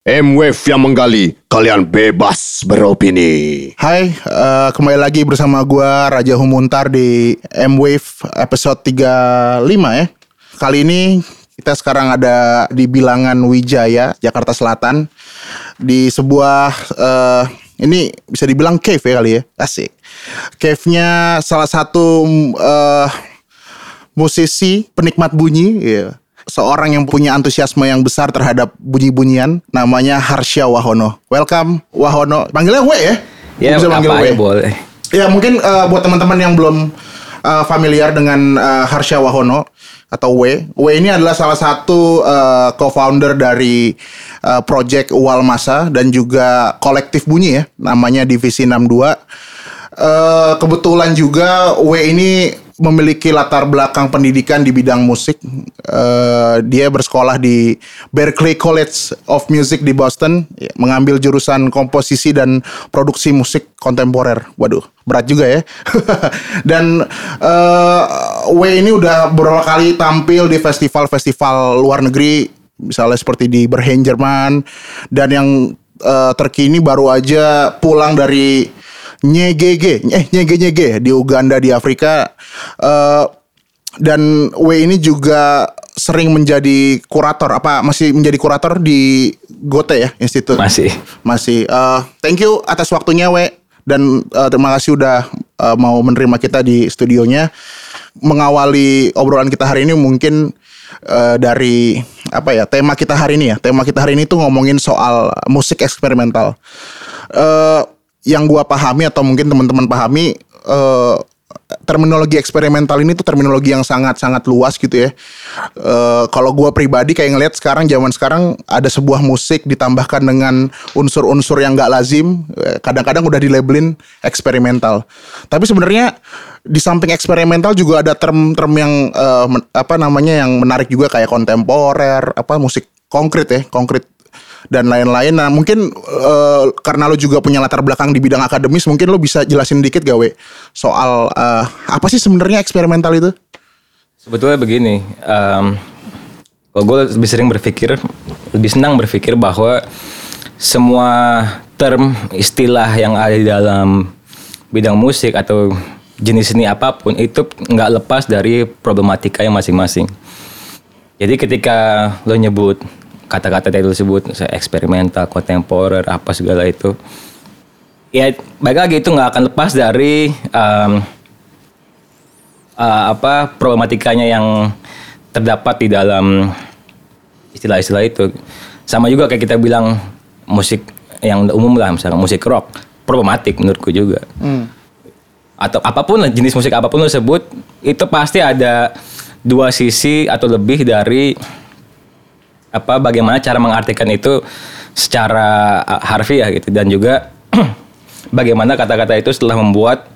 M-Wave yang menggali, kalian bebas beropini. Hai, eh, kembali lagi bersama gua Raja Humuntar di M-Wave episode 35 ya. Kali ini kita sekarang ada di bilangan Wijaya, Jakarta Selatan. Di sebuah, eh, ini bisa dibilang cave ya kali ya, asik. Cave-nya salah satu eh, musisi penikmat bunyi, ya. Seorang yang punya antusiasme yang besar terhadap bunyi-bunyian, namanya Harsha Wahono. Welcome Wahono, panggilnya W ya? Ya, Bisa apa manggil W. aja boleh. Ya mungkin eh, buat teman-teman yang belum eh, familiar dengan eh, Harsha Wahono atau W. W ini adalah salah satu eh, co-founder dari eh, project Walmasa dan juga kolektif bunyi ya, namanya Divisi 62. Eh, kebetulan juga W ini memiliki latar belakang pendidikan di bidang musik. Eh, dia bersekolah di Berklee College of Music di Boston, ya, mengambil jurusan komposisi dan produksi musik kontemporer. Waduh, berat juga ya. dan eh, W ini udah beberapa kali tampil di festival-festival luar negeri, misalnya seperti di Berlin Jerman, dan yang eh, terkini baru aja pulang dari Nyegege, eh Nyege Nyege di Uganda di Afrika. Eh, dan W ini juga sering menjadi kurator apa masih menjadi kurator di Gote ya Institut. Masih. Masih. Eh, thank you atas waktunya W dan eh, terima kasih udah eh, mau menerima kita di studionya. Mengawali obrolan kita hari ini mungkin eh, dari apa ya tema kita hari ini ya. Tema kita hari ini tuh ngomongin soal musik eksperimental. Eh yang gua pahami atau mungkin teman-teman pahami eh terminologi eksperimental ini tuh terminologi yang sangat-sangat luas gitu ya. Eh kalau gua pribadi kayak ngelihat sekarang zaman sekarang ada sebuah musik ditambahkan dengan unsur-unsur yang gak lazim, eh, kadang-kadang udah dilabelin eksperimental. Tapi sebenarnya di samping eksperimental juga ada term-term yang men- apa namanya yang menarik juga kayak kontemporer, apa musik konkret ya, konkret dan lain-lain. Nah mungkin eh, karena lo juga punya latar belakang di bidang akademis, mungkin lo bisa jelasin dikit gawe soal eh, apa sih sebenarnya eksperimental itu? Sebetulnya begini, em, kalau gue lebih sering berpikir, lebih senang berpikir bahwa semua term istilah yang ada di dalam bidang musik atau jenis seni apa pun itu nggak lepas dari problematika yang masing-masing. Jadi ketika lo nyebut kata-kata tadi lo sebut misalnya eksperimental, kontemporer, apa segala itu, ya baik lagi itu nggak akan lepas dari em, uh, apa problematikanya yang terdapat di dalam istilah-istilah itu. Sama juga kayak kita bilang musik yang umum lah misalnya musik rock problematik menurutku juga. Atau apa pun jenis musik apa pun lo sebut itu pasti ada dua sisi atau lebih dari apa bagaimana cara mengartikan itu secara uh, harfiah gitu. Dan juga bagaimana kata-kata itu setelah membuat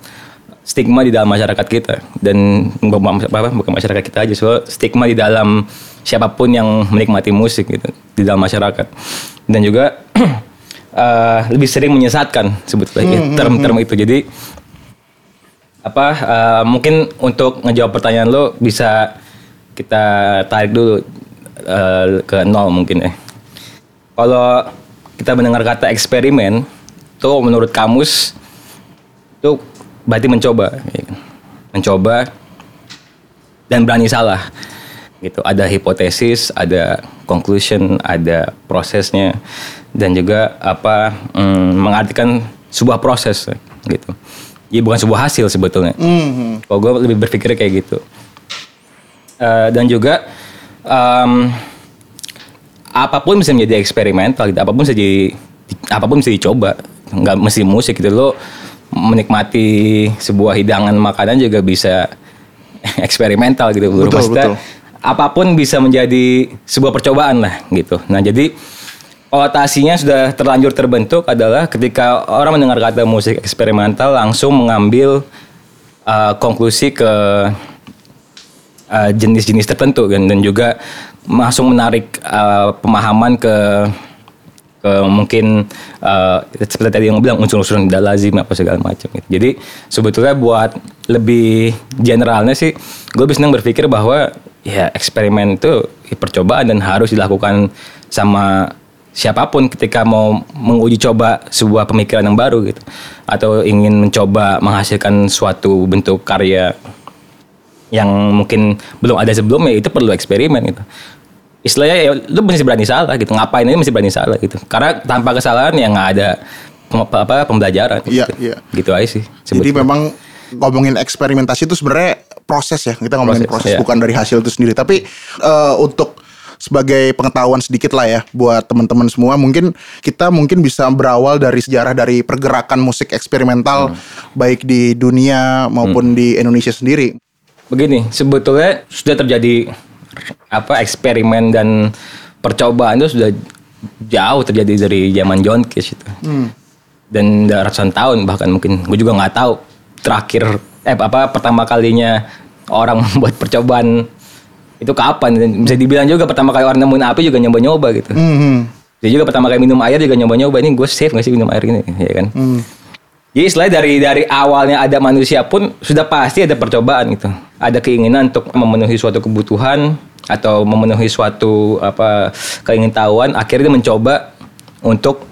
stigma di dalam masyarakat kita. Dan bukan apa, bukan masyarakat kita aja so stigma di dalam siapa pun yang menikmati musik gitu di dalam masyarakat. Dan juga uh, lebih sering menyesatkan sebetulnya term-term itu. Jadi apa uh, mungkin untuk ngejawab pertanyaan lo bisa kita tarik dulu uh, ke nol mungkin ya kalau kita mendengar kata eksperimen tuh menurut kamus itu berarti mencoba ya kan? mencoba dan berani salah gitu. Ada hipotesis ada conclusion ada prosesnya dan juga apa mm, mengartikan sebuah proses gitu. Jadi bukan sebuah hasil sebetulnya. Kalau gue lebih berpikir kayak gitu. Eh, dan juga em, apa pun bisa menjadi eksperimental gitu apa pun bisa di apa pun bisa dicoba nggak mesti musik gitu lo menikmati sebuah hidangan makanan juga bisa eksperimental gitu. Betul, Maksudnya, betul. apa pun bisa menjadi sebuah percobaan lah gitu nah jadi Otasinya sudah terlanjur terbentuk adalah ketika orang mendengar kata musik eksperimental langsung mengambil uh, konklusi ke uh, jenis-jenis tertentu kan dan juga langsung menarik uh, pemahaman ke ke mungkin uh, seperti tadi yang bilang unsur-unsur tidak lazim apa segala macam gitu. Jadi sebetulnya buat lebih generalnya sih gue senang berpikir bahwa ya eksperimen itu percobaan dan harus dilakukan sama siapa pun ketika mau menguji coba sebuah pemikiran yang baru gitu atau ingin mencoba menghasilkan suatu bentuk karya yang mungkin belum ada sebelumnya itu perlu eksperimen gitu istilahnya ya lu mesti berani salah gitu ngapain aja mesti berani salah gitu karena tanpa kesalahan ya nggak ada pem- apa pembelajaran Iya, gitu. iya. gitu aja sih Jadi memang ngomongin eksperimentasi itu sebenarnya proses ya. Kita ngomongin Proses, proses, iya. bukan dari hasil itu sendiri. Tapi eh, untuk sebagai pengetahuan sedikit lah ya buat teman-teman semua, mungkin kita mungkin bisa berawal dari sejarah dari pergerakan musik eksperimental Hmm. baik di dunia maupun di Indonesia sendiri. Begini sebetulnya sudah terjadi apa eksperimen dan percobaan itu sudah jauh terjadi dari zaman John Cage itu. Dan udah ratusan tahun bahkan mungkin. Gue juga nggak tahu terakhir eh apa pertama kalinya orang membuat percobaan itu kapan. Dan bisa dibilang juga pertama kali orang nemuin api juga nyoba-nyoba gitu. Hmm. dia juga pertama kali minum air juga nyoba-nyoba ini gue safe gak sih minum air ini? Ya kan? Hmm. jadi istilahnya dari dari awalnya ada manusia pun sudah pasti ada percobaan gitu. Ada keinginan untuk memenuhi suatu kebutuhan atau memenuhi suatu apa keingintahuan. Akhirnya mencoba untuk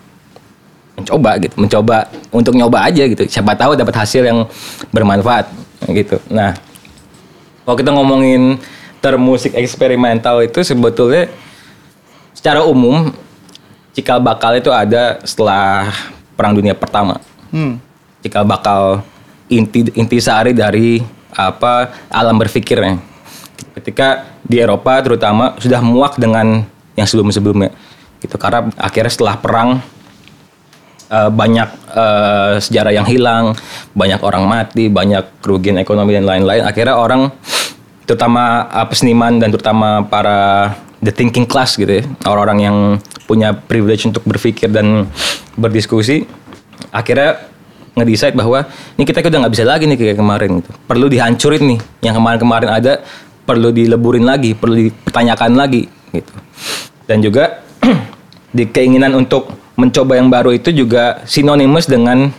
mencoba gitu, mencoba untuk nyoba aja gitu. Siapa tahu dapat hasil yang bermanfaat gitu. Nah, kalau kita ngomongin term musik eksperimental itu sebetulnya secara umum cikal bakal itu ada setelah Perang Dunia Pertama Hmm. cikal bakal inti intisari dari apa alam berpikirnya. Ketika di Eropa terutama sudah muak dengan yang sebelum-sebelumnya. Gitu karena akhirnya setelah perang eh, banyak eh, sejarah yang hilang, banyak orang mati, banyak kerugian ekonomi dan lain-lain. Akhirnya orang terutama eh, peseniman dan terutama para the thinking class gitu ya, orang-orang yang punya privilege untuk berpikir dan berdiskusi, akhirnya ngedesain bahwa ini kita udah nggak bisa lagi nih kayak kemarin gitu. Perlu dihancurin nih. Yang kemarin-kemarin ada perlu dileburin lagi, perlu dipertanyakan lagi gitu. Dan juga di keinginan untuk mencoba yang baru itu juga sinonimus dengan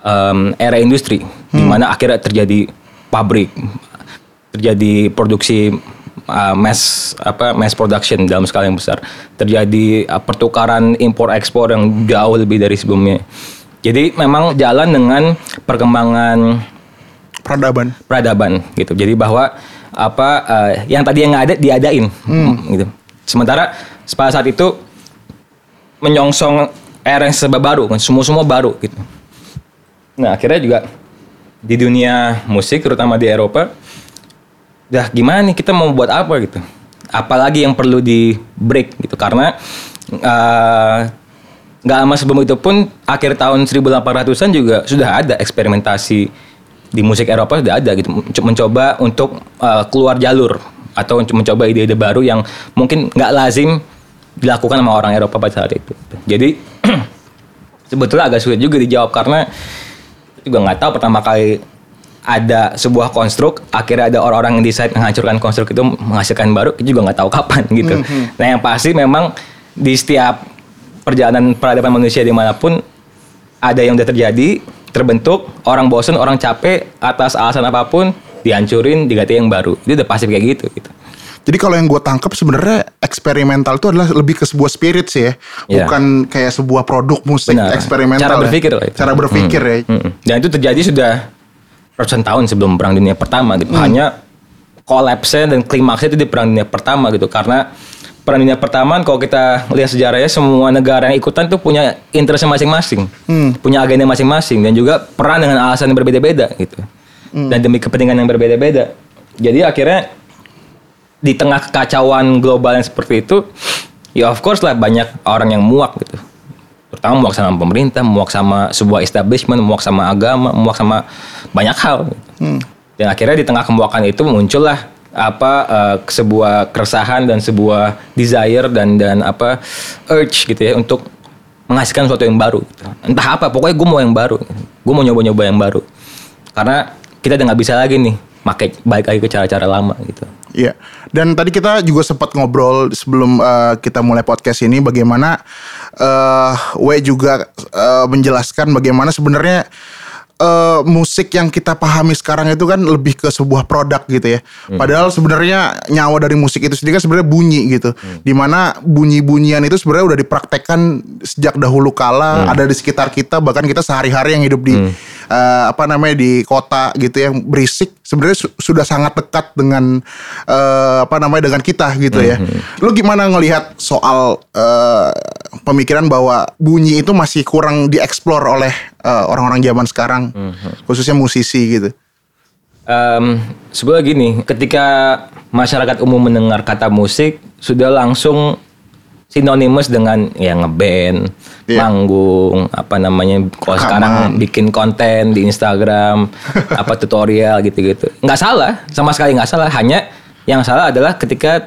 em, era industri di mana akhirnya terjadi pabrik, terjadi produksi uh, mass apa mass production dalam skala yang besar, terjadi uh, pertukaran impor ekspor yang jauh lebih dari sebelumnya. Jadi memang jalan dengan perkembangan Peradaban. peradaban gitu. Jadi bahwa apa eh, yang tadi yang nggak ada diadain gitu. Sementara pada saat itu menyongsong era yang serba baru kan, semua semua baru gitu. Nah akhirnya juga di dunia musik terutama di Eropa, dah gimana nih kita mau buat apa gitu? Apalagi yang perlu di break gitu karena eh, nggak lama sebelum itu pun akhir tahun 1800-an juga sudah ada eksperimentasi di musik Eropa sudah ada gitu Menco- mencoba untuk uh, keluar jalur atau menc- mencoba ide-ide baru yang mungkin nggak lazim dilakukan sama orang Eropa pada saat itu. Jadi sebetulnya agak sulit juga dijawab karena juga nggak tahu pertama kali ada sebuah konstruk akhirnya ada orang-orang yang decide menghancurkan konstruk itu menghasilkan baru juga nggak tahu kapan gitu. Nah yang pasti memang di setiap perjalanan peradaban manusia di mana pun ada yang udah terjadi terbentuk orang bosen orang capek atas alasan apa pun dihancurin diganti yang baru itu udah pasti kayak gitu gitu. Jadi kalau yang gue tangkap sebenarnya eksperimental itu adalah lebih ke sebuah spirit sih ya, Iya. bukan kayak sebuah produk musik Benar. eksperimental. Cara ya. berpikir itu. Cara berpikir ya. Mm-mm. Dan itu terjadi sudah ratusan tahun sebelum Perang Dunia Pertama gitu. Hanya kolapsnya dan klimaksnya itu di Perang Dunia Pertama gitu. Karena Perang Dunia Pertama kalau kita lihat sejarahnya semua negara yang ikutan tuh punya interest masing-masing. Punya agenda masing-masing dan juga peran dengan alasan yang berbeda-beda gitu. Dan demi kepentingan yang berbeda-beda. Jadi akhirnya di tengah kekacauan global yang seperti itu, ya of course lah banyak orang yang muak gitu. Terutama muak sama pemerintah, muak sama sebuah establishment, muak sama agama, muak sama banyak hal. gitu. Dan akhirnya di tengah kemuakan itu muncullah apa eh, sebuah keresahan dan sebuah desire dan dan apa urge gitu ya untuk menghasilkan sesuatu yang baru. gitu. Entah apa, pokoknya gue mau yang baru. Gue mau nyoba-nyoba yang baru. Karena kita udah nggak bisa lagi nih pakai balik lagi ke cara-cara lama gitu. Iya. Dan tadi kita juga sempat ngobrol sebelum eh, kita mulai podcast ini bagaimana eh W juga eh, menjelaskan bagaimana sebenarnya eh, musik yang kita pahami sekarang itu kan lebih ke sebuah produk gitu ya. Padahal sebenarnya nyawa dari musik itu sendiri kan sebenarnya bunyi gitu. Di mana bunyi-bunyian itu sebenarnya udah dipraktekkan sejak dahulu kala, ada di sekitar kita, bahkan kita sehari-hari yang hidup di eh, apa namanya di kota gitu yang berisik sebenarnya su- sudah sangat dekat dengan eh, apa namanya dengan kita gitu ya. Lu gimana ngelihat soal eh, pemikiran bahwa bunyi itu masih kurang dieksplor oleh eh, orang-orang zaman sekarang, khususnya musisi gitu. Em, sebenarnya gini, ketika masyarakat umum mendengar kata musik sudah langsung sinonimus dengan ya ngeband, Iya. manggung, apa namanya kalau sekarang bikin konten di Instagram, apa tutorial gitu-gitu. Nggak salah, sama sekali nggak salah. Hanya yang salah adalah ketika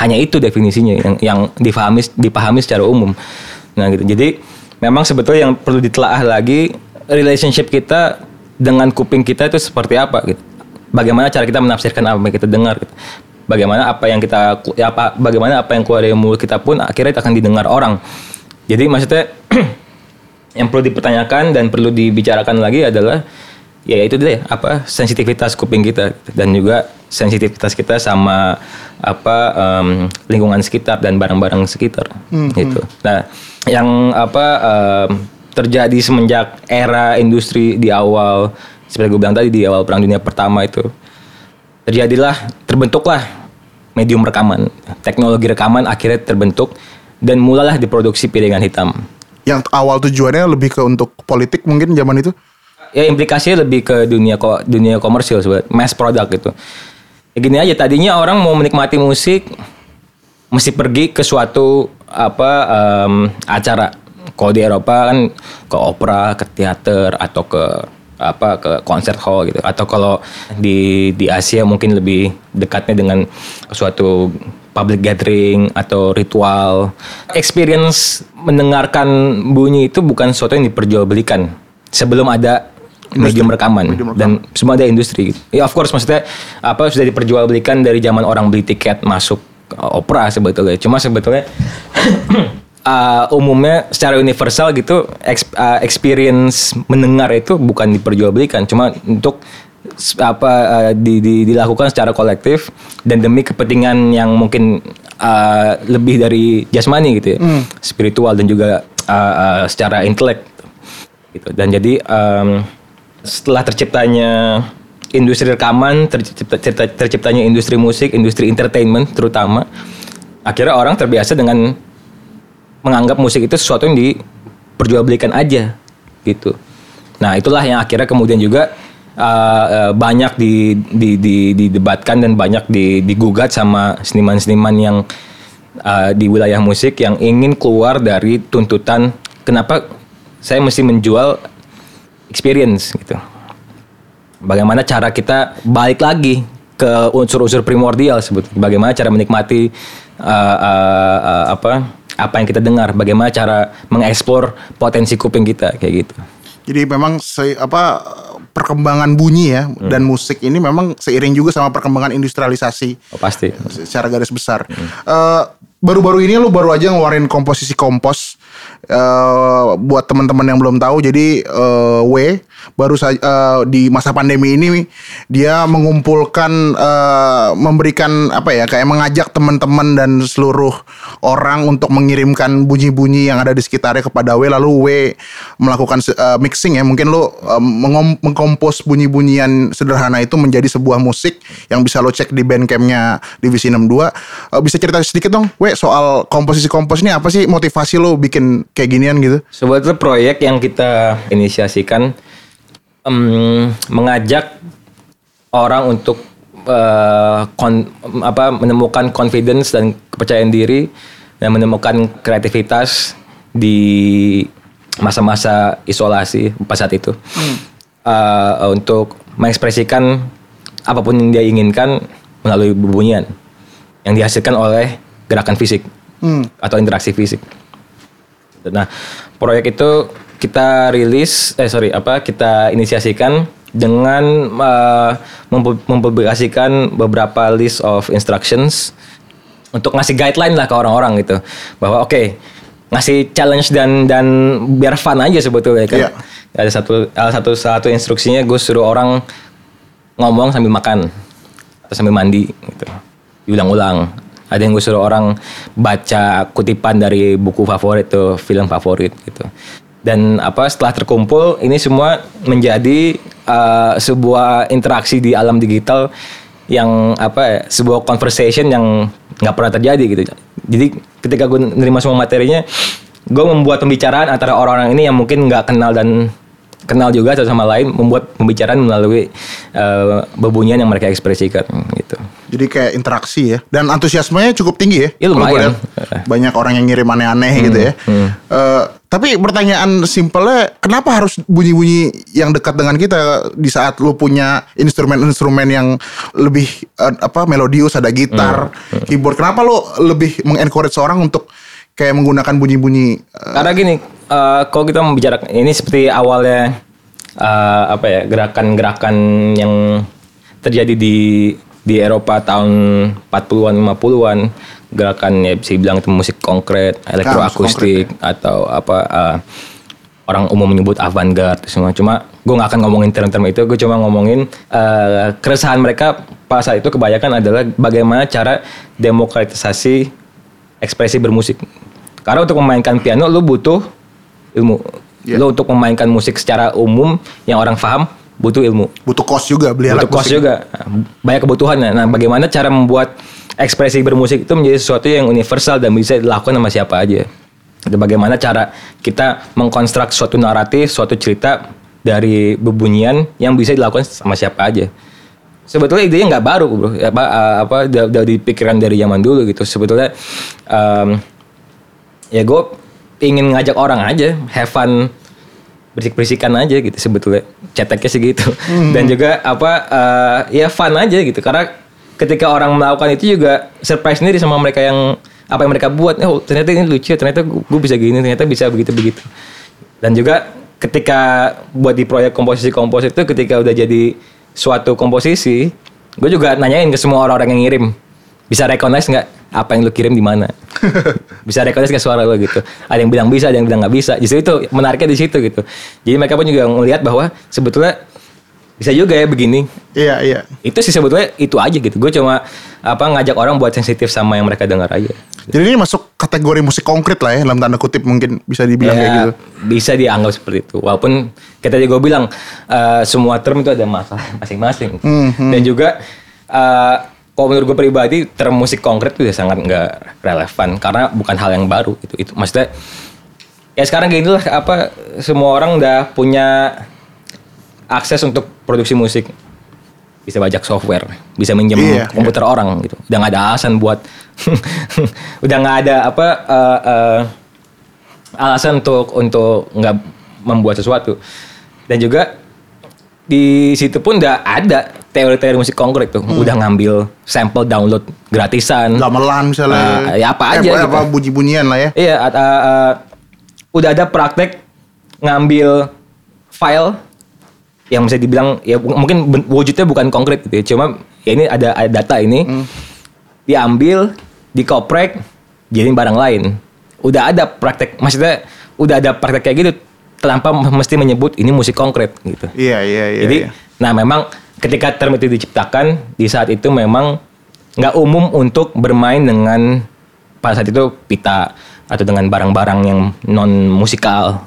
hanya itu definisinya yang yang dipahami dipahami secara umum. Nah gitu. Jadi memang sebetulnya yang perlu ditelaah lagi relationship kita dengan kuping kita itu seperti apa gitu. Bagaimana cara kita menafsirkan apa yang kita dengar gitu. Bagaimana apa yang kita ya apa bagaimana apa yang keluar dari mulut kita pun akhirnya akan didengar orang. Jadi maksudnya yang perlu dipertanyakan dan perlu dibicarakan lagi adalah ya itu deh apa sensitivitas kuping kita dan juga sensitivitas kita sama apa em, lingkungan sekitar dan barang-barang sekitar gitu. Nah, yang apa em, terjadi semenjak era industri di awal seperti gue bilang tadi di awal perang dunia pertama itu terjadilah terbentuklah medium rekaman. Teknologi rekaman akhirnya terbentuk dan mulailah diproduksi piringan hitam. Yang awal tujuannya lebih ke untuk politik mungkin zaman itu. ya implikasinya lebih ke dunia ko dunia komersil sebenarnya mass product gitu ya gini aja tadinya orang mau menikmati musik mesti pergi ke suatu apa em, acara. Kalau di Eropa kan ke opera ke teater atau ke apa ke concert hall gitu atau kalau di di Asia mungkin lebih dekatnya dengan suatu public gathering atau ritual experience mendengarkan bunyi itu bukan sesuatu yang diperjualbelikan sebelum ada medium rekaman dan semua ada industri gitu. Ya of course maksudnya apa sudah diperjualbelikan dari zaman orang beli tiket masuk opera sebetulnya. Cuma sebetulnya uh, umumnya secara universal gitu uh, experience mendengar itu bukan diperjualbelikan. Cuma untuk apa uh, di- di- dilakukan secara kolektif dan demi kepentingan yang mungkin uh, lebih dari jasmani gitu ya. Spiritual dan juga uh, uh, secara intelek. Gitu. Dan jadi em, setelah terciptanya industri rekaman tercipta, tercipta- terciptanya industri musik industri entertainment terutama akhirnya orang terbiasa dengan menganggap musik itu sesuatu yang diperjualbelikan aja gitu nah itulah yang akhirnya kemudian juga uh, uh, banyak di, di, di, didebatkan dan banyak di, digugat sama seniman-seniman yang uh, di wilayah musik yang ingin keluar dari tuntutan kenapa saya mesti menjual experience gitu. Bagaimana cara kita balik lagi ke unsur-unsur primordial sebetulnya. Bagaimana cara menikmati uh, uh, uh, apa apa yang kita dengar. Bagaimana cara mengeksplor potensi kuping kita kayak gitu. Jadi memang se apa perkembangan bunyi ya dan musik ini memang seiring juga sama perkembangan industrialisasi Oh, pasti. secara garis besar. Eh, baru-baru ini lu baru aja ngeluarin komposisi kompos eh buat teman-teman yang belum tahu. Jadi eh, W baru eh, di masa pandemi ini dia mengumpulkan eh, memberikan apa ya kayak mengajak teman-teman dan seluruh orang untuk mengirimkan bunyi-bunyi yang ada di sekitarnya kepada W. Lalu W melakukan eh, mixing ya. Mungkin eh, mengom- mengkompos bunyi-bunyian sederhana itu menjadi sebuah musik yang bisa lo cek di bandcampnya divisi 62 Eh, bisa cerita sedikit dong W soal komposisi kompos ini apa sih motivasi lo bikin kayak ginian gitu? Sebetulnya proyek yang kita inisiasikan em, mengajak orang untuk eh, kon- apa menemukan confidence dan kepercayaan diri dan menemukan kreativitas di masa-masa isolasi pada saat itu. Eh, untuk mengekspresikan apa pun yang dia inginkan melalui bubunyian yang dihasilkan oleh gerakan fisik atau interaksi fisik. Nah, proyek itu kita rilis, eh sorry, apa kita inisiasikan dengan uh, mempu- mempublikasikan beberapa list of instructions untuk ngasih guideline lah ke orang-orang gitu, bahwa oke ngasih challenge dan dan biar fun aja sebetulnya kan. Iya. ada satu ada satu satu instruksinya gue suruh orang ngomong sambil makan atau sambil mandi gitu diulang-ulang ada yang gue suruh orang baca kutipan dari buku favorit tuh film favorit gitu. Dan apa setelah terkumpul ini semua menjadi uh, sebuah interaksi di alam digital yang apa ya, sebuah conversation yang nggak pernah terjadi gitu. Jadi ketika gue nerima semua materinya gue membuat pembicaraan antara orang-orang ini yang mungkin nggak kenal dan kenal juga satu sama lain membuat pembicaraan melalui uh, bebunyian yang mereka ekspresikan gitu. Jadi kayak interaksi ya. Dan antusiasmenya cukup tinggi ya. Ya, kalau lumayan. lihat. Banyak orang yang ngirim aneh-aneh gitu ya. Eh, tapi pertanyaan simpelnya kenapa harus bunyi-bunyi yang dekat dengan kita di saat lu punya instrumen-instrumen yang lebih eh, apa melodius ada gitar, keyboard. Kenapa lu lebih mengencourage seorang untuk kayak menggunakan bunyi-bunyi eh, Karena gini, eh, kalau kita membicarakan ini seperti awalnya eh, apa ya gerakan-gerakan yang terjadi di di Eropa tahun 40-an 50-an gerakan ya bisa dibilang itu musik konkret, elektroakustik atau apa eh, orang umum menyebut avant-garde semua. Cuma gue nggak akan ngomongin term-term itu, gue cuma ngomongin eh, keresahan mereka pada saat itu kebanyakan adalah bagaimana cara demokratisasi ekspresi bermusik. Karena untuk memainkan piano lu butuh ilmu. Iya. Lu untuk memainkan musik secara umum yang orang paham butuh ilmu. butuh kos juga beli alat butuh kos musik. juga. Banyak kebutuhannya. Nah, bagaimana cara membuat ekspresi bermusik itu menjadi sesuatu yang universal dan bisa dilakukan sama siapa aja. Itu bagaimana cara kita mengkonstruk suatu naratif, suatu cerita dari bebunyian yang bisa dilakukan sama siapa aja. Sebetulnya idenya nggak baru, bro. Apa uh, apa udah dipikiran dari zaman dulu gitu. Sebetulnya um, ya gue ingin ngajak orang aja, have fun berisik-berisikan aja gitu sebetulnya. Ceteknya sih gitu. Dan juga apa eh, ya fun aja gitu. Karena ketika orang melakukan itu juga surprise sendiri sama mereka yang apa yang mereka buat. Oh ternyata ini lucu ternyata gue bisa gini ternyata bisa begitu begitu dan juga ketika buat di proyek komposisi-komposisi itu ketika udah jadi suatu komposisi gue juga nanyain ke semua orang-orang yang ngirim bisa recognize nggak apa yang lu kirim di mana? Bisa recognize nggak suara lo gitu? Ada yang bilang bisa ada yang bilang nggak bisa. Justru itu menariknya di situ gitu. Jadi mereka pun juga melihat bahwa sebetulnya bisa juga ya begini. Iya, iya. itu sih sebetulnya itu aja gitu. Gue cuma apa ngajak orang buat sensitif sama yang mereka dengar aja. Jadi ini masuk kategori musik konkret lah ya dalam tanda kutip mungkin bisa dibilang Ya, kayak gitu. bisa dianggap seperti itu. Walaupun kita juga bilang eh, semua term itu ada masalah masing-masing. Hmm, dan juga eh, kalau menurut gue pribadi term musik konkret itu udah sangat nggak relevan karena bukan hal yang baru itu itu maksudnya ya sekarang gini lah apa semua orang udah punya akses untuk produksi musik. Bisa bajak software bisa minjem Iya, komputer orang gitu. Udah nggak ada alasan buat udah nggak ada apa eh, eh, alasan untuk untuk nggak membuat sesuatu. Dan juga di situ pun udah ada teori-teori musik konkret tuh udah ngambil sampel download gratisan Gamelan misalnya. Nah, ya apa Eh, aja pokoknya gitu. apa bunyi-bunyian lah ya. Iya, uh, uh, udah ada praktek ngambil file yang bisa dibilang ya mungkin wujudnya bukan konkret gitu ya. Cuma ya ini ada, ada data ini diambil, dikoprek, jadiin barang lain. Udah ada praktek, maksudnya udah ada praktek kayak gitu tanpa mesti menyebut ini musik konkret gitu. Iya, iya, iya. Jadi, iya. nah memang ketika term itu diciptakan di saat itu memang nggak umum untuk bermain dengan pada saat itu pita atau dengan barang-barang yang non musikal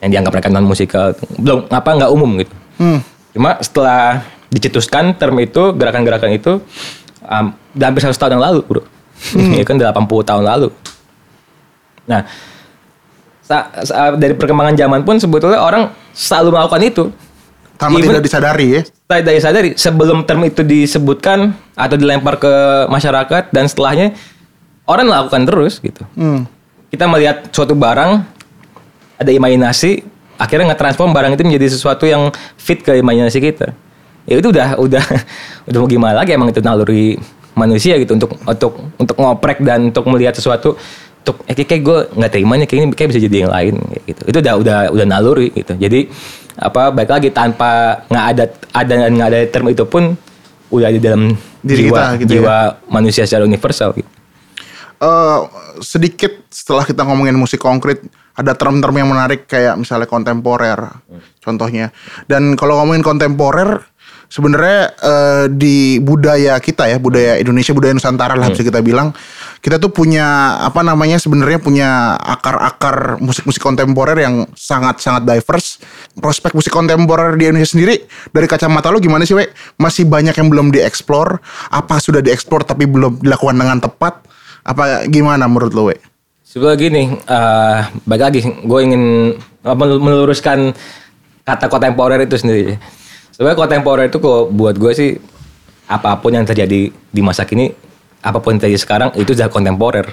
yang dianggap mereka non musikal belum apa nggak umum gitu. Hmm. Cuma setelah dicetuskan term itu gerakan-gerakan itu um, udah hampir 100 tahun yang lalu bro. ya kan 80 tahun lalu. Nah sa- sa- dari perkembangan zaman pun sebetulnya orang selalu melakukan itu. Tanpa Even- tidak disadari ya. saya dari sadari sebelum term itu disebutkan atau dilempar ke masyarakat dan setelahnya orang melakukan terus gitu. Hmm. Kita melihat suatu barang ada imajinasi akhirnya nge-transform barang itu menjadi sesuatu yang fit ke imajinasi kita. Ya itu udah udah udah mau gimana lagi emang itu naluri manusia gitu untuk untuk untuk ngoprek dan untuk melihat sesuatu untuk eh, kayak gue nggak terima nih kayak ini kayak bisa jadi yang lain kayak gitu. Itu udah udah udah naluri gitu. Jadi apa baik lagi tanpa nggak ada ada nggak ada term itu pun udah di dalam Diri jiwa kita gitu ya. jiwa manusia secara universal gitu. eh, sedikit setelah kita ngomongin musik konkret ada term-term yang menarik kayak misalnya kontemporer contohnya. Dan kalau ngomongin kontemporer sebenarnya eh, di budaya kita ya, budaya Indonesia, budaya Nusantara lah bisa kita bilang, kita tuh punya apa namanya sebenarnya punya akar-akar musik-musik kontemporer yang sangat-sangat diverse. Prospek musik kontemporer di Indonesia sendiri dari kacamata lo gimana sih, We? Masih banyak yang belum dieksplor? Apa sudah dieksplor tapi belum dilakukan dengan tepat? Apa gimana menurut lo, We? Sebenarnya gini, eh balik lagi, gue ingin mel- meluruskan kata kontemporer itu sendiri. Sebenarnya kontemporer itu kok buat gue sih apa pun yang terjadi di masa kini, apa pun yang terjadi sekarang itu sudah kontemporer.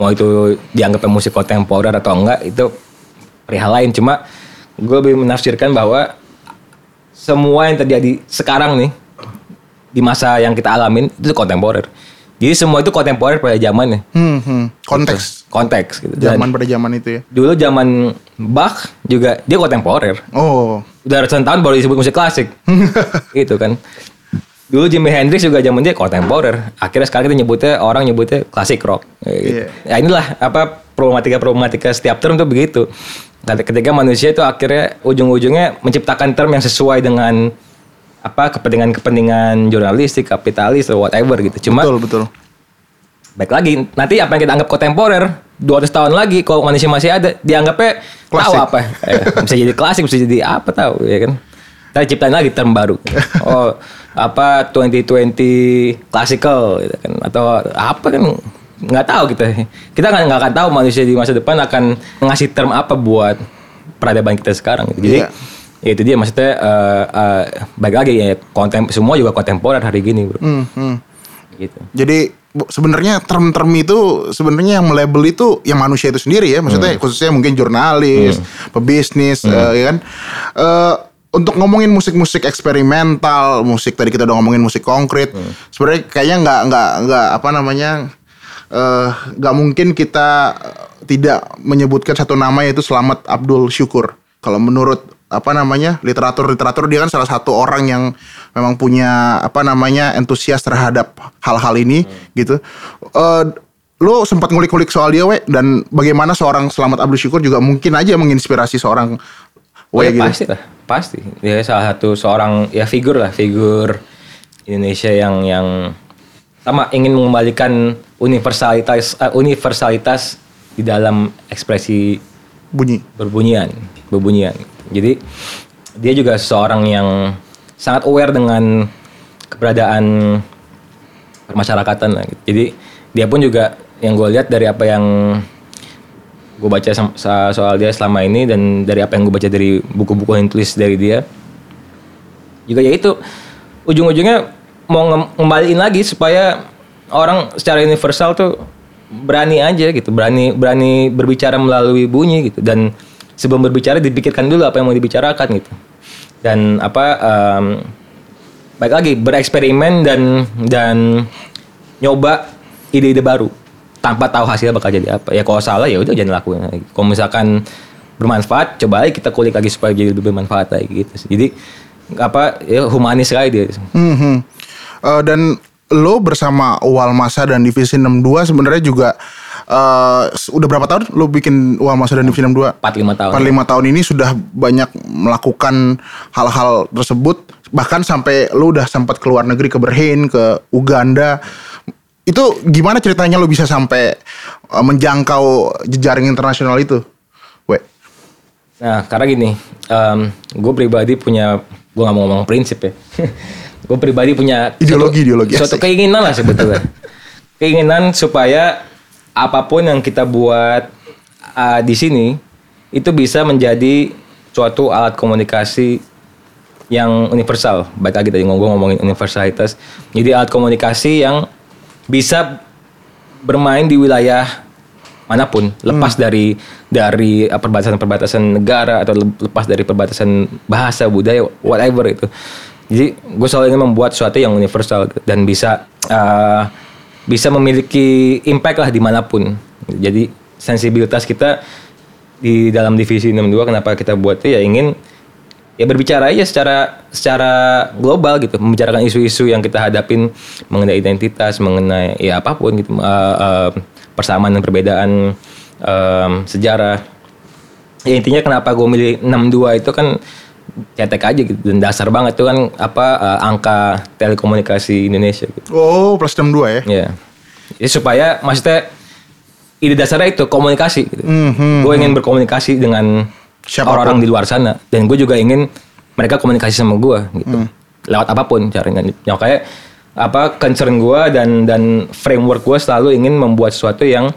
Mau itu dianggap musik kontemporer atau enggak itu perihal lain. Cuma gue lebih menafsirkan bahwa semua yang terjadi sekarang nih di masa yang kita alamin itu kontemporer. Jadi semua itu kontemporer pada zamannya Hmm, hmm. konteks konteks gitu. Dan zaman pada zaman itu ya. dulu zaman Bach juga dia kontemporer. Oh, Udah ratusan tahun baru disebut musik klasik. gitu kan. Dulu Jimi Hendrix juga zaman dia kontemporer. Akhirnya sekarang kita nyebutnya orang nyebutnya klasik rock. Gitu. Ya inilah apa problematika-problematika setiap term tuh begitu. Ketika ketika manusia itu akhirnya ujung-ujungnya menciptakan term yang sesuai dengan apa kepentingan-kepentingan jurnalistik, kapitalis atau whatever gitu. Cuma betul betul. Baik lagi, nanti apa yang kita anggap kontemporer 200 tahun lagi kalau manusia masih ada dianggapnya tahu Klasik. apa? Eh, bisa jadi klasik, bisa jadi apa tahu ya kan? Kita ciptain lagi term baru. Oh, apa 2020 classical gitu kan atau apa kan nggak tahu kita. Kita nggak nggak akan tahu manusia di masa depan akan ngasih term apa buat peradaban kita sekarang gitu. Jadi Iya. ya itu dia maksudnya eh, eh, baik lagi ya kontem semua juga kontemporer hari gini, Bro. Hmm, hmm. Gitu. Jadi sebenarnya term-term itu sebenarnya yang melabel itu yang manusia itu sendiri ya, maksudnya khususnya mungkin jurnalis, pebisnis, eh, ya kan. Eh, untuk ngomongin musik-musik eksperimental, musik tadi kita udah ngomongin musik konkret, sebenarnya kayaknya nggak nggak nggak apa namanya eh, nggak mungkin kita tidak menyebutkan satu nama yaitu Selamat Abdul Syukur. Kalau menurut apa namanya literatur-literatur dia kan salah satu orang yang memang punya apa namanya entusias terhadap hal-hal ini gitu. Eh lo sempat ngulik-ngulik soal dia we dan bagaimana seorang Selamat Abdul Syukur juga mungkin aja menginspirasi seorang Oh we ya gitu. pasti lah, pasti. Dia salah satu seorang ya figur lah, figur Indonesia yang yang sama ingin mengembalikan universalitas eh, universalitas di dalam ekspresi Bunyi. berbunyian, berbunyian. Jadi dia juga seorang yang sangat aware dengan keberadaan permasyarakatan lah. gitu. Jadi dia pun juga yang gue lihat dari apa yang gue baca soal dia selama ini dan dari apa yang gue baca dari buku-buku yang tulis dari dia juga ya itu ujung-ujungnya mau nge- ngembaliin lagi supaya orang secara universal tuh berani aja gitu berani berani berbicara melalui bunyi gitu dan sebelum berbicara dipikirkan dulu apa yang mau dibicarakan gitu. Dan apa em, baik lagi bereksperimen dan dan nyoba ide-ide baru. Tanpa tahu hasilnya bakal jadi apa. Ya kalau salah ya udah jangan lakuin lagi. Kalau misalkan bermanfaat coba aja kita kulik lagi supaya jadi lebih bermanfaat lagi gitu. Jadi apa ya humanis sekali dia. Mhm. Eh, dan lo bersama Walmasa dan Divisi 62 sebenarnya juga eh udah berapa tahun lo bikin Walmasa dan Divisi 62? 4-5 tahun 4-5 tahun ini sudah banyak melakukan hal-hal tersebut bahkan sampai lo udah sempat keluar negeri ke Berlin, ke Uganda. Itu gimana ceritanya lo bisa sampai eh, menjangkau jejaring internasional itu? We. Nah, karena gini, gue pribadi punya, gue nggak mau ngomong prinsip ya. gue pribadi punya Ideologi, suatu- ideologi, suatu asik. keinginan lah sebetulnya. keinginan supaya apa pun yang kita buat uh, di sini itu bisa menjadi suatu alat komunikasi yang universal. Baik lagi tadi ngomong ngomongin universalitas. Jadi alat komunikasi yang bisa bermain di wilayah mana pun, lepas dari dari uh, perbatasan-perbatasan negara atau le- lepas dari perbatasan bahasa, budaya, whatever itu. Jadi gue selalu ingin membuat sesuatu yang universal dan bisa uh, bisa memiliki impact lah di mana pun. Jadi sensibilitas kita di dalam divisi 62 kenapa kita buat ya ingin ya berbicara aja secara secara global gitu membicarakan isu-isu yang kita hadapin mengenai identitas mengenai ya apa pun gitu uh, uh, persamaan dan perbedaan em, sejarah. Ya intinya kenapa gue milih 62 itu kan cetek aja gitu dan dasar banget itu kan apa eh, angka telekomunikasi Indonesia gitu. Oh, plus 62 ya. Ya. Jadi supaya maksudnya ide dasarnya itu komunikasi gitu. Gue ingin berkomunikasi dengan orang-orang di luar sana dan gue juga ingin mereka komunikasi sama gue gitu. Lewat apa pun caranya. Ya kayak apa concern gue dan dan framework gue selalu ingin membuat sesuatu yang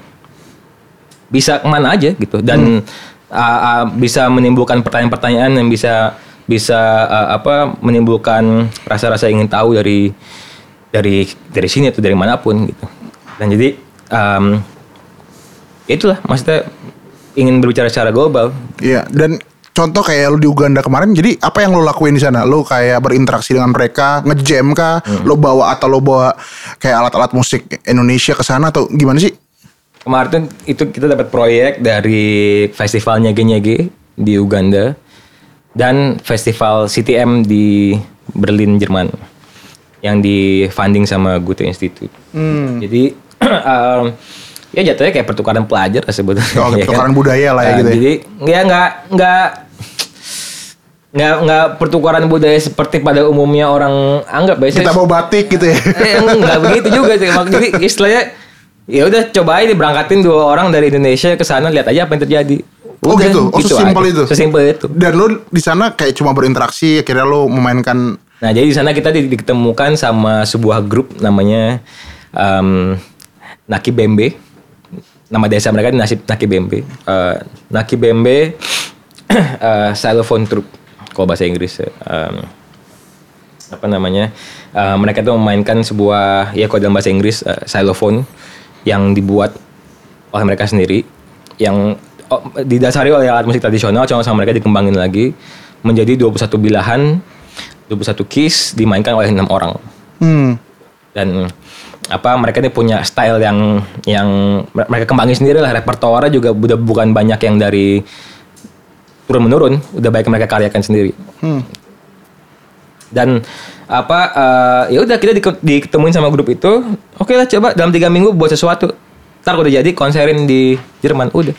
bisa ke mana aja gitu dan uh, uh, bisa menimbulkan pertanyaan-pertanyaan yang bisa bisa uh, apa menimbulkan rasa-rasa ingin tahu dari dari dari sini atau dari mana pun gitu dan jadi um, itulah maksudnya ingin berbicara secara global Iya, dan contoh kayak lu di Uganda kemarin, jadi apa yang lu lakuin di sana? Lu kayak berinteraksi dengan mereka, ngejam kah? Lu bawa atau lu bawa kayak alat-alat musik Indonesia ke sana atau gimana sih? Kemarin itu kita dapat proyek dari festival Nyege-Nyege di Uganda dan festival CTM di Berlin, Jerman yang di funding sama Goethe Institute. Jadi um, ya jatuhnya kayak pertukaran pelajar sebetulnya. Oh, ya pertukaran budaya lah ya Nah, gitu ya. Jadi ya nggak nggak nggak nggak pertukaran budaya seperti pada umumnya orang anggap biasanya. Kita bawa batik gitu ya. Eh, enggak begitu juga sih. Jadi istilahnya ya udah coba aja berangkatin dua orang dari Indonesia ke sana lihat aja apa yang terjadi. Oh Udah, gitu? Oh, sesimpel aja. itu? Sesimpel itu. Dan lu di sana kayak cuma berinteraksi, akhirnya lu memainkan Nah jadi di sana kita di- diketemukan sama sebuah grup namanya um, Naki Bembe. Nama desa mereka Nasib Naki Bembe. Eh, Naki Bembe eh, xylophone troupe kalau bahasa Inggris. Um, apa namanya? eh, mereka tuh memainkan sebuah ya kalau dalam bahasa Inggris eh, xylophone yang dibuat oleh mereka sendiri yang didasari oleh alat musik tradisional cuma sama mereka dikembangin lagi menjadi 21 bilahan 21 keys dimainkan oleh enam orang. Hmm, dan apa mereka ini punya style yang yang mereka kembangin sendiri lah. Repertoire juga udah bukan banyak yang dari turun menurun udah baik mereka karyakan sendiri. Hmm. dan apa eh, ya udah kita di- diketemuin sama grup itu. Oke lah coba dalam tiga minggu buat sesuatu. Ntar udah jadi konserin di Jerman udah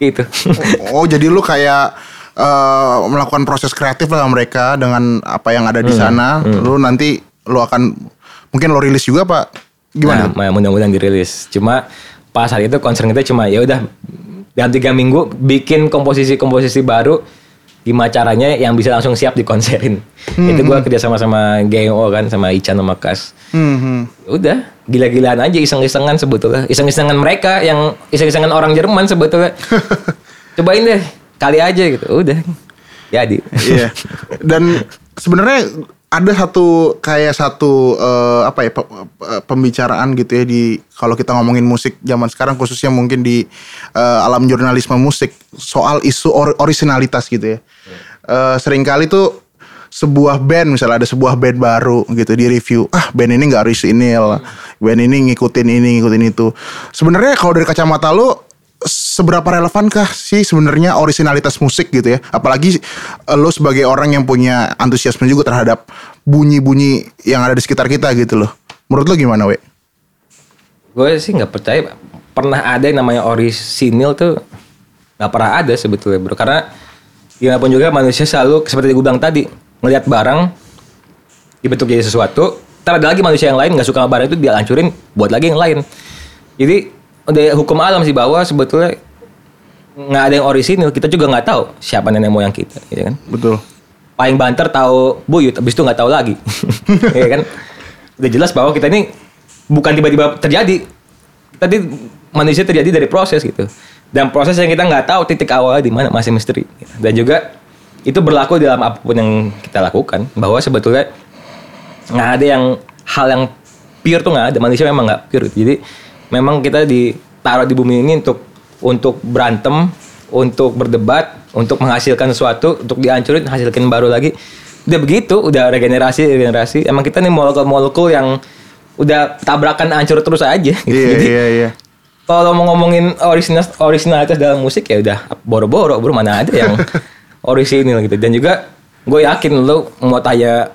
gitu Oh, jadi lu kayak eh, melakukan proses kreatif lah mereka dengan apa yang ada di sana. Lu nanti lu akan mungkin lo rilis juga pak? Gimana? Nah, mudah-mudahan dirilis. Cuma pas hari itu concern kita cuma ya udah dalam tiga minggu bikin komposisi-komposisi baru gimana caranya yang bisa langsung siap dikonserin. Itu gua kerja sama sama GMO kan sama Ican sama Kas. Hmm, hmm. Ya Udah gila-gilaan aja iseng-isengan sebetulnya. Iseng-isengan mereka yang iseng-isengan orang Jerman sebetulnya. Cobain deh kali aja gitu. Udah. Jadi. Iya. Dan sebenarnya ada satu kayak satu eh, apa ya pe- pembicaraan gitu ya di kalau kita ngomongin musik zaman sekarang khususnya mungkin di eh, alam jurnalisme musik soal isu or- originalitas gitu ya. Eh, sering kali tuh sebuah band misalnya ada sebuah band baru gitu di review ah band ini nggak orisinil band ini ngikutin ini ngikutin itu sebenarnya kalau dari kacamata lu seberapa relevankah sih sebenarnya originalitas musik gitu ya? Apalagi eh, lo sebagai orang yang punya antusiasme juga terhadap bunyi-bunyi yang ada di sekitar kita gitu loh. Menurut lo gimana we gue sih nggak percaya. Pernah ada yang namanya orisinil tuh nggak pernah ada sebetulnya bro. Karena gimana pun juga manusia selalu seperti gue bilang tadi ngelihat barang dibentuk jadi sesuatu ntar ada lagi manusia yang lain nggak suka barang itu dia hancurin buat lagi yang lain. Jadi udah hukum alam sih bahwa sebetulnya nggak ada yang orisinil kita juga nggak tahu siapa nenek moyang kita gitu kan? Betul. Paling banter tahu buyut habis itu nggak tahu lagi ya kan? Udah jelas bahwa kita ini bukan tiba-tiba terjadi. Tadi manusia terjadi dari proses gitu. Dan proses yang kita nggak tahu titik awalnya di mana masih misteri. Dan juga itu berlaku dalam apa pun yang kita lakukan bahwa sebetulnya nggak ada yang hal yang pure tuh nggak ada. Manusia memang nggak pure. Jadi memang kita ditaruh di bumi ini untuk untuk berantem untuk berdebat untuk menghasilkan sesuatu untuk dihancurin hasilkan baru lagi. Udah begitu udah regenerasi regenerasi. Emang kita nih molekul molekul yang udah tabrakan hancur terus aja. Gitu. iya Jadi, iya iya. kalau mau ngomongin original originalitas dalam musik ya udah boro-boro bro. Mana ada yang orisinil gitu. Dan juga gue yakin lo mau tanya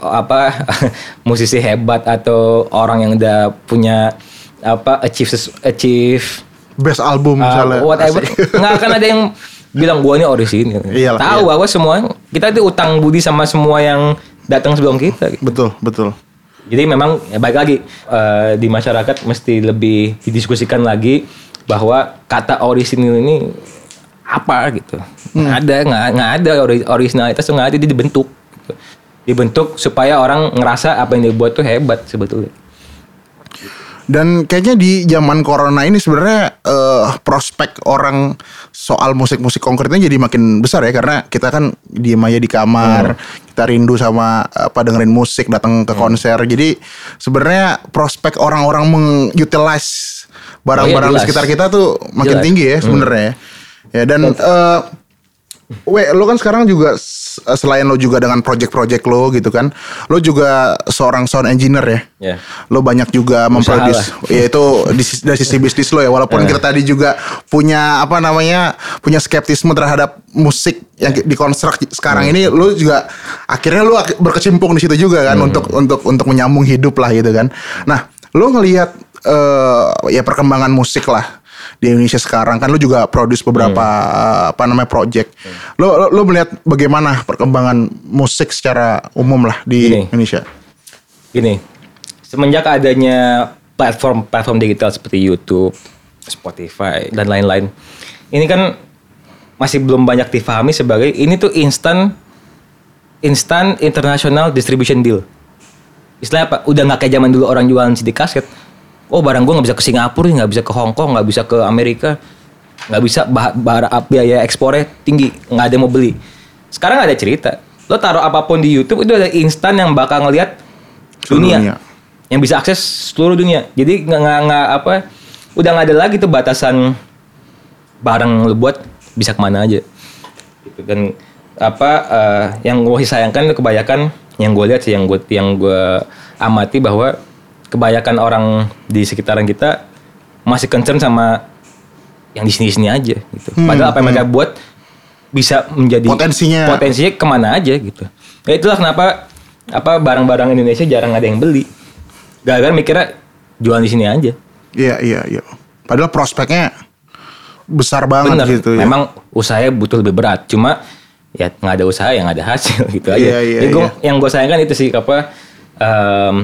apa musisi hebat atau orang yang udah punya apa achieve achieve Best album uh, misalnya. whatever nggak akan ada yang bilang gua ini orisinil Iyalah, tahu iya. bahwa semua kita itu utang budi sama semua yang datang sebelum kita gitu. Betul, betul. Jadi memang ya baik lagi eh, di masyarakat mesti lebih didiskusikan lagi bahwa kata orisinil ini apa gitu. Nggak ada nggak nggak ada ori- originalitas nggak ada dibentuk. gitu. Dibentuk supaya orang ngerasa apa yang dibuat tuh hebat sebetulnya. Dan kayaknya di zaman corona ini sebenarnya eh, prospek orang soal musik-musik konkretnya jadi makin besar ya karena kita kan diem aja di kamar, kita rindu sama apa dengerin musik, datang ke konser. Jadi sebenarnya prospek orang-orang mengutilize barang-barang di jelas. sekitar kita tuh makin Jelas. tinggi ya sebenarnya. ya. Ya dan eh We, lo kan sekarang juga s- selain lo juga dengan project-project lo gitu kan, lo juga seorang sound engineer ya. Ya. Lo banyak juga memproduce, ya itu di, sis- dari sisi bisnis lo ya. Walaupun kita tadi juga punya apa namanya, punya skeptisme terhadap musik yang dikonstruk sekarang ini, lo juga akhirnya lo berkecimpung di situ juga kan untuk untuk untuk menyambung hidup lah gitu kan. Nah, lo ngelihat eh, ya perkembangan musik lah di Indonesia sekarang kan lu juga produce beberapa uh, apa namanya project. Lo, lo lo melihat bagaimana perkembangan musik secara umum lah di Gini. Indonesia? Gini, semenjak adanya platform-platform digital seperti YouTube, Spotify dan lain-lain, ini kan masih belum banyak difahami sebagai ini tuh instant instant international distribution deal. Istilahnya apa? Udah nggak kayak zaman dulu orang jualan CD kaset. Oh barang gue nggak bisa ke Singapura, nggak bisa ke Hong Kong, nggak bisa ke Amerika, nggak bisa bah- bara- biaya ekspornya tinggi, nggak ada yang mau beli. Sekarang ada cerita, lo taruh apa pun di YouTube itu ada instan yang bakal ngelihat dunia, dunia. yang bisa akses seluruh dunia. Jadi nggak nggak apa, udah nggak ada lagi tuh batasan barang lo buat bisa ke mana aja. Gitu dan apa eh, yang gue sayangkan itu kebanyakan yang gue lihat sih yang gue yang gue amati bahwa kebanyakan orang di sekitaran kita masih concern sama yang di sini-sini aja gitu. Padahal apa yang mereka buat bisa menjadi Potensinya. potensinya ke mana aja gitu. Ya itulah kenapa apa barang-barang Indonesia jarang ada yang beli. Gara-gara mikirnya jualan di sini aja. Iya iya iya. Padahal prospeknya besar banget Bener. gitu ya. Memang usahanya butuh lebih berat. Cuma ya nggak ada usaha yang ada hasil gitu aja. Iya, iya, Jadi gua- iya. yang gue sayangkan itu sih apa em,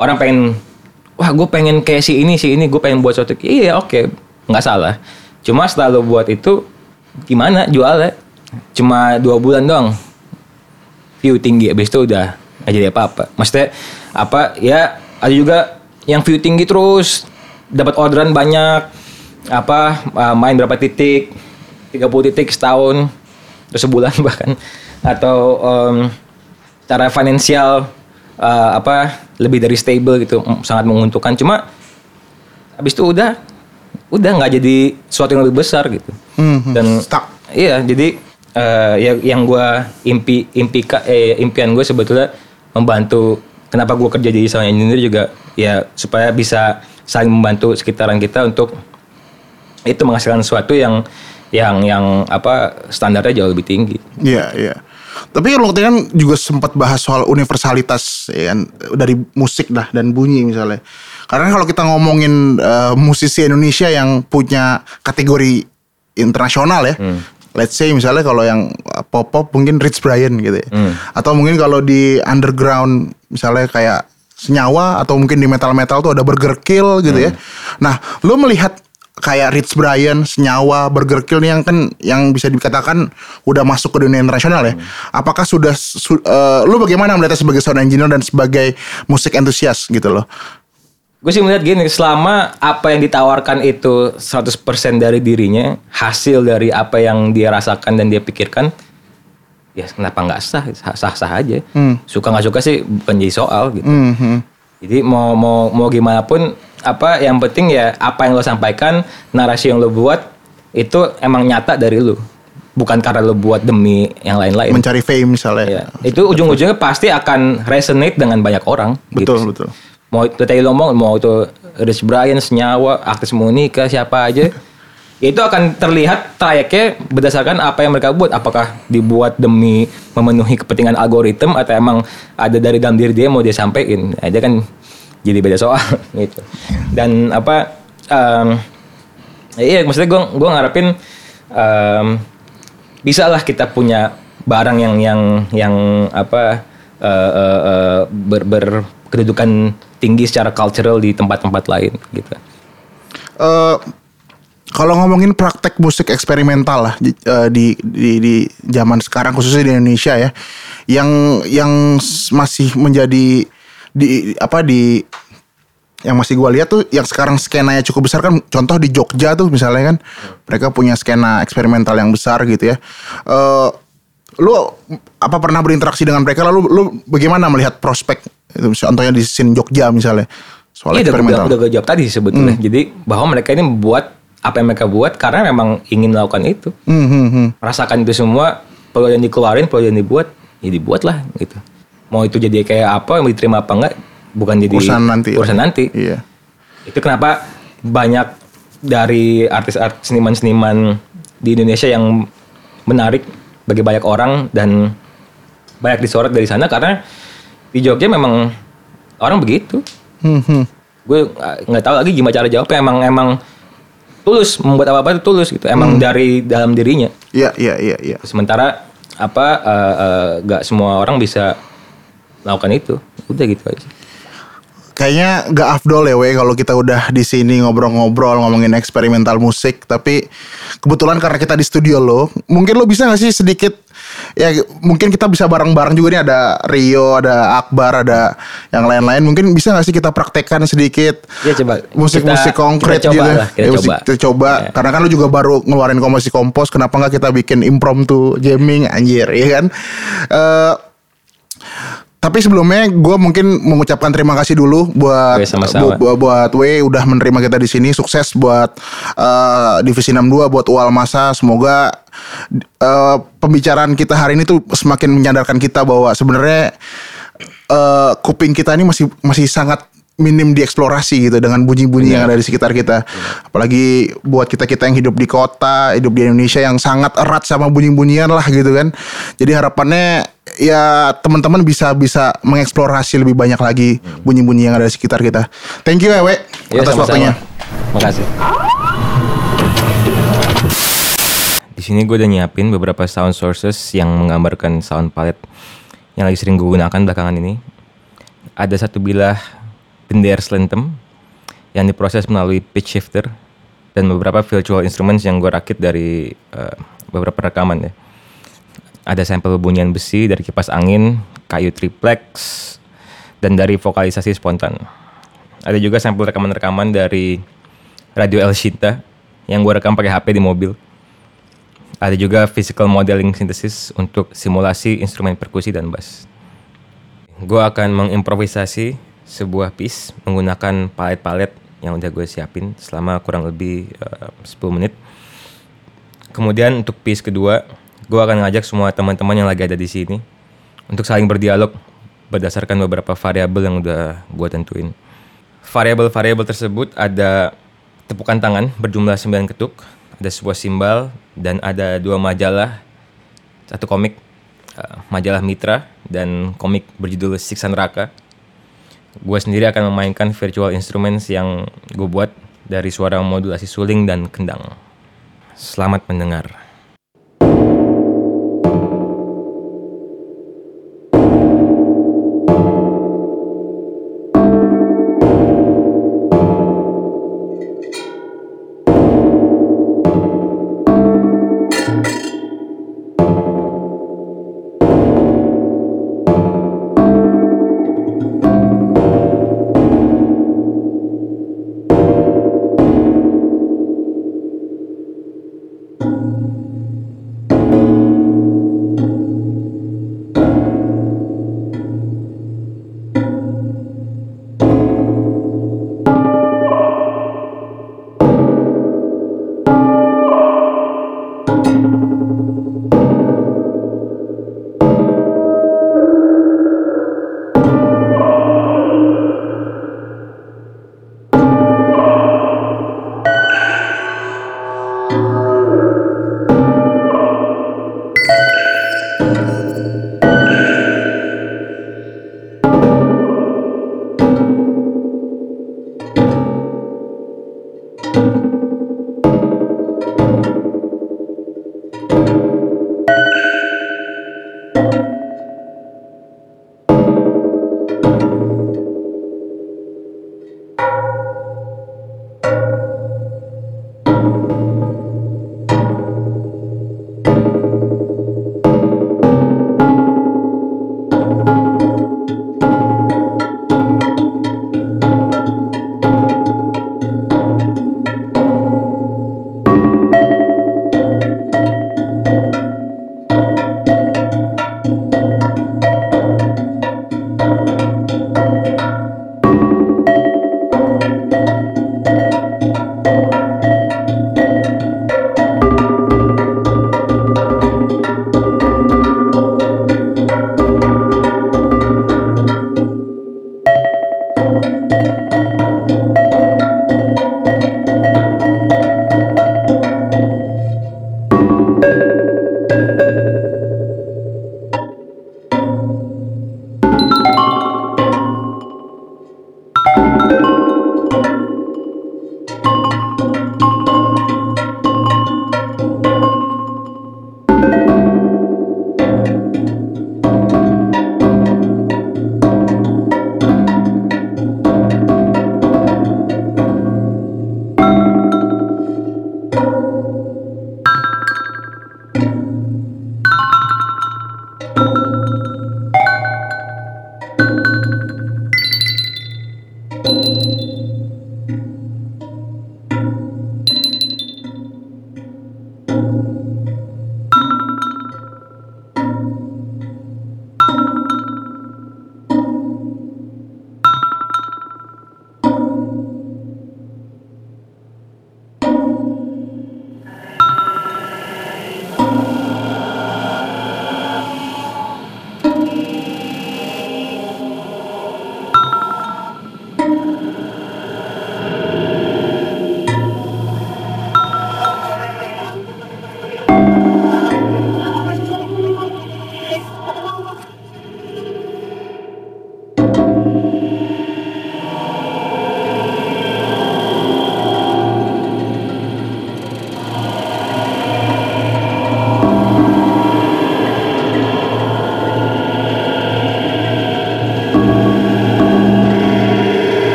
orang pengen wah gue pengen kayak si ini si ini gue pengen buat suatu iya oke nggak salah. Cuma setelah lo buat itu gimana jualnya? Cuma dua bulan doang view tinggi habis itu udah nggak jadi apa-apa. Maksudnya apa ya ada juga yang view tinggi terus dapat orderan banyak apa uh, main berapa titik 30 titik setahun terus sebulan bahkan atau em, cara finansial uh, apa lebih dari stable gitu mm, sangat menguntungkan cuma habis itu udah udah nggak jadi sesuatu yang lebih besar gitu Mhm. dan Stuck. Iya, jadi eh, ya yang gua impi impi eh, impian gue sebetulnya membantu kenapa gua kerja jadi sound engineer juga ya supaya bisa saling membantu sekitaran kita untuk itu menghasilkan sesuatu yang yang yang apa standarnya jauh lebih tinggi. Iya iya. Tapi waktu itu kan juga sempat bahas soal universalitas ya kan dari musik dah dan bunyi misalnya. Karena kalau kita ngomongin eh, musisi Indonesia yang punya kategori internasional ya. Let's say misalnya kalau yang pop pop mungkin Rich Brian gitu ya. Atau mungkin kalau di underground misalnya kayak Senyawa atau mungkin di metal metal tuh ada Burger Kill gitu ya. Nah, lu melihat kayak Rich Brian, Senyawa, Burger Kill nih yang kan yang bisa dikatakan udah masuk ke dunia internasional ya. Apakah sudah su- eh, lu bagaimana melihatnya sebagai sound engineer dan sebagai musik entusias gitu loh? Gue sih melihat gini, selama apa yang ditawarkan itu 100% dari dirinya, hasil dari apa yang dia rasakan dan dia pikirkan, ya kenapa nggak sah, sah-sah aja. Suka nggak suka sih bukan jadi soal gitu. Mhm. Jadi mau mau mau gimana pun apa yang penting ya apa yang lo sampaikan, narasi yang lo buat itu emang nyata dari lo. Bukan karena lo buat demi yang lain-lain. Mencari fame misalnya. Ya, itu ujung-ujungnya pasti akan resonate dengan banyak orang. Betul, gitu. betul. Mau itu tadi lo ngomong, mau itu Rich Brian, Senyawa, artis Monica, siapa aja. itu akan terlihat trayeknya berdasarkan apa yang mereka buat. Apakah dibuat demi memenuhi kepentingan algoritma atau emang ada dari dalam diri dia mau dia sampaikan. Nah, dia kan jadi beda soal gitu. Dan apa em, iya maksudnya gue gue ngarepin em, bisa lah kita punya barang yang yang yang apa eh, eh, eh, ber, berkedudukan tinggi secara cultural di tempat-tempat lain gitu. Eh, kalau ngomongin praktek musik eksperimental lah di, eh, di di di zaman sekarang khususnya di Indonesia ya, yang yang masih menjadi di apa di yang masih gua lihat tuh yang sekarang skenanya cukup besar kan contoh di Jogja tuh misalnya kan mereka punya skena eksperimental yang besar gitu ya. Eh lu apa pernah berinteraksi dengan mereka lalu lu bagaimana melihat prospek itu contohnya di scene Jogja misalnya soal Iya udah, udah, eksperimental. udah gue jawab tadi sebetulnya. Jadi bahwa mereka ini buat apa yang mereka buat karena memang ingin melakukan itu. Hmm, hmm, hmm. Merasakan itu semua perlu yang dikeluarin, perlu yang dibuat, ya dibuat lah gitu. Mau itu jadi kayak apa, mau diterima apa enggak, bukan jadi Urusan nanti. Urusan nanti. Iya. Itu kenapa banyak dari artis-artis seniman-seniman di Indonesia yang menarik bagi banyak orang dan banyak disorot dari sana karena di Jogja memang orang begitu. Hmm, hmm. Gue uh, nggak tahu lagi gimana cara jawabnya. Emang emang tulus membuat apa apa itu tulus gitu. Emang dari dalam dirinya. Iya, iya, iya, iya. Sementara apa uh, uh, nggak semua orang bisa melakukan itu. Udah gitu aja. Kayaknya gak afdol ya we kalau kita udah di sini ngobrol-ngobrol ngomongin eksperimental musik tapi kebetulan karena kita di studio lo mungkin lo bisa gak sih sedikit ya mungkin kita bisa bareng-bareng juga nih ada Rio ada Akbar ada yang lain-lain mungkin bisa gak sih kita praktekkan sedikit Ya, coba. musik-musik konkret kita coba gitu lah, kita Ya, musik- coba. kita coba Ya. karena kan lo juga baru ngeluarin komposi kompos kenapa nggak kita bikin impromptu jamming anjir ya kan Eh tapi sebelumnya gue mungkin mengucapkan terima kasih dulu buat Oke, sama-sama. bu- buat, buat W udah menerima kita di sini sukses buat eh, divisi 62 buat UAL Masa semoga eh, pembicaraan kita hari ini tuh semakin menyadarkan kita bahwa sebenarnya eh, kuping kita ini masih masih sangat minim dieksplorasi gitu dengan bunyi-bunyi yang ada di sekitar kita. Apalagi buat kita-kita yang hidup di kota, hidup di Indonesia yang sangat erat sama bunyi-bunyian lah gitu kan. Jadi harapannya ya teman-teman bisa bisa mengeksplorasi lebih banyak lagi bunyi-bunyi yang ada di sekitar kita. Thank you ya, We, Ya, atas waktunya. Makasih. Di sini gue udah nyiapin beberapa sound sources yang menggambarkan sound palette yang lagi sering gue gunakan belakangan ini. Ada satu bilah bender Slentem yang diproses melalui pitch shifter dan beberapa virtual instruments yang gue rakit dari eh, beberapa rekaman ya. Ada sampel bunyian besi dari kipas angin, kayu triplex, dan dari vokalisasi spontan. Ada juga sampel rekaman-rekaman dari radio El Shinta yang gue rekam pakai HP di mobil. Ada juga physical modeling synthesis untuk simulasi instrumen perkusi dan bass. Gue akan mengimprovisasi sebuah piece menggunakan palet-palet yang udah gue siapin selama kurang lebih eh, 10 menit. Kemudian untuk piece kedua, gue akan ngajak semua teman-teman yang lagi ada di sini untuk saling berdialog berdasarkan beberapa variabel yang udah gue tentuin. Variabel-variabel tersebut ada tepukan tangan berjumlah 9 ketuk, ada sebuah simbal, dan ada dua majalah, satu komik, eh, majalah Mitra, dan komik berjudul Siksa Neraka. Gue sendiri akan memainkan virtual instruments yang gue buat dari suara modulasi suling dan kendang. Selamat mendengar.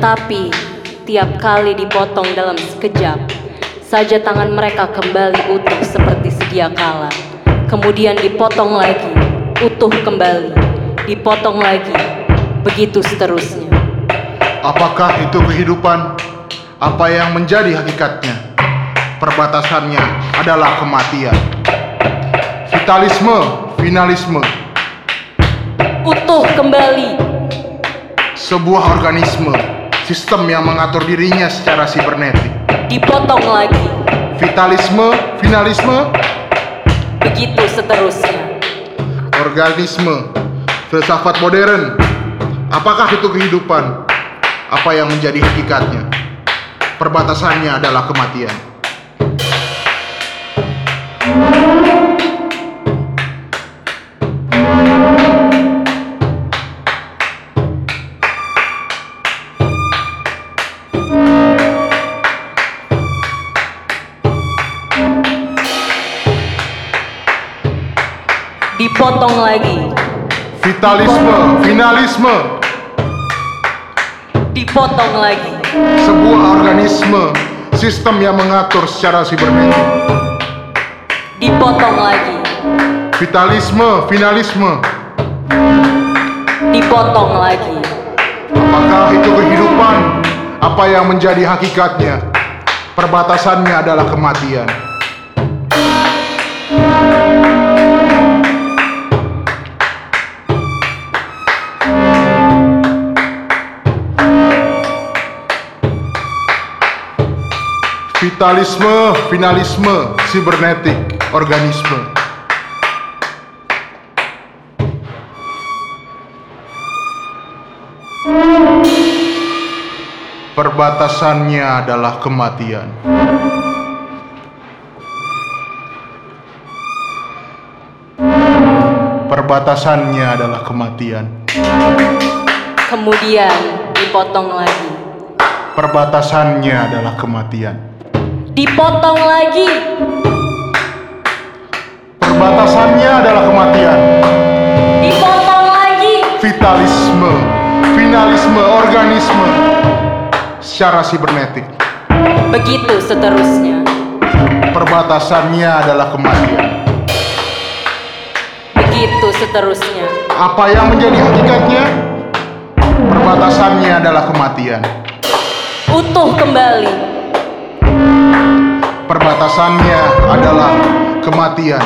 Tetapi tiap kali dipotong dalam sekejap, saja tangan mereka kembali utuh seperti sedia kala. Kemudian dipotong lagi, utuh kembali, dipotong lagi, begitu seterusnya. Apakah itu kehidupan? Apa yang menjadi hakikatnya? Perbatasannya adalah kematian. Vitalisme, finalisme, Utuh kembali, sebuah organisme, sistem yang mengatur dirinya secara sibernetik. dipotong lagi, Vitalisme, finalisme, begitu seterusnya. organisme, filsafat modern. Apakah itu kehidupan? Apa yang menjadi hakikatnya? Perbatasannya adalah kematian. Dipotong lagi, Vitalisme, finalisme, dipotong lagi, sebuah organisme, sistem yang mengatur secara sibernetik. dipotong lagi, Vitalisme, finalisme, dipotong lagi. apakah itu kehidupan? Apa yang menjadi hakikatnya? Perbatasannya adalah kematian. Vitalisme, finalisme, sibernetik, organisme. Perbatasannya adalah kematian. Perbatasannya adalah kematian. Kemudian dipotong lagi, Perbatasannya adalah kematian. Dipotong lagi, Perbatasannya adalah kematian. dipotong lagi, Vitalisme, finalisme, organisme secara sibernetik. begitu seterusnya, Perbatasannya adalah kematian. begitu seterusnya, Apa yang menjadi hakikatnya? Perbatasannya adalah kematian. utuh kembali, Perbatasannya adalah kematian.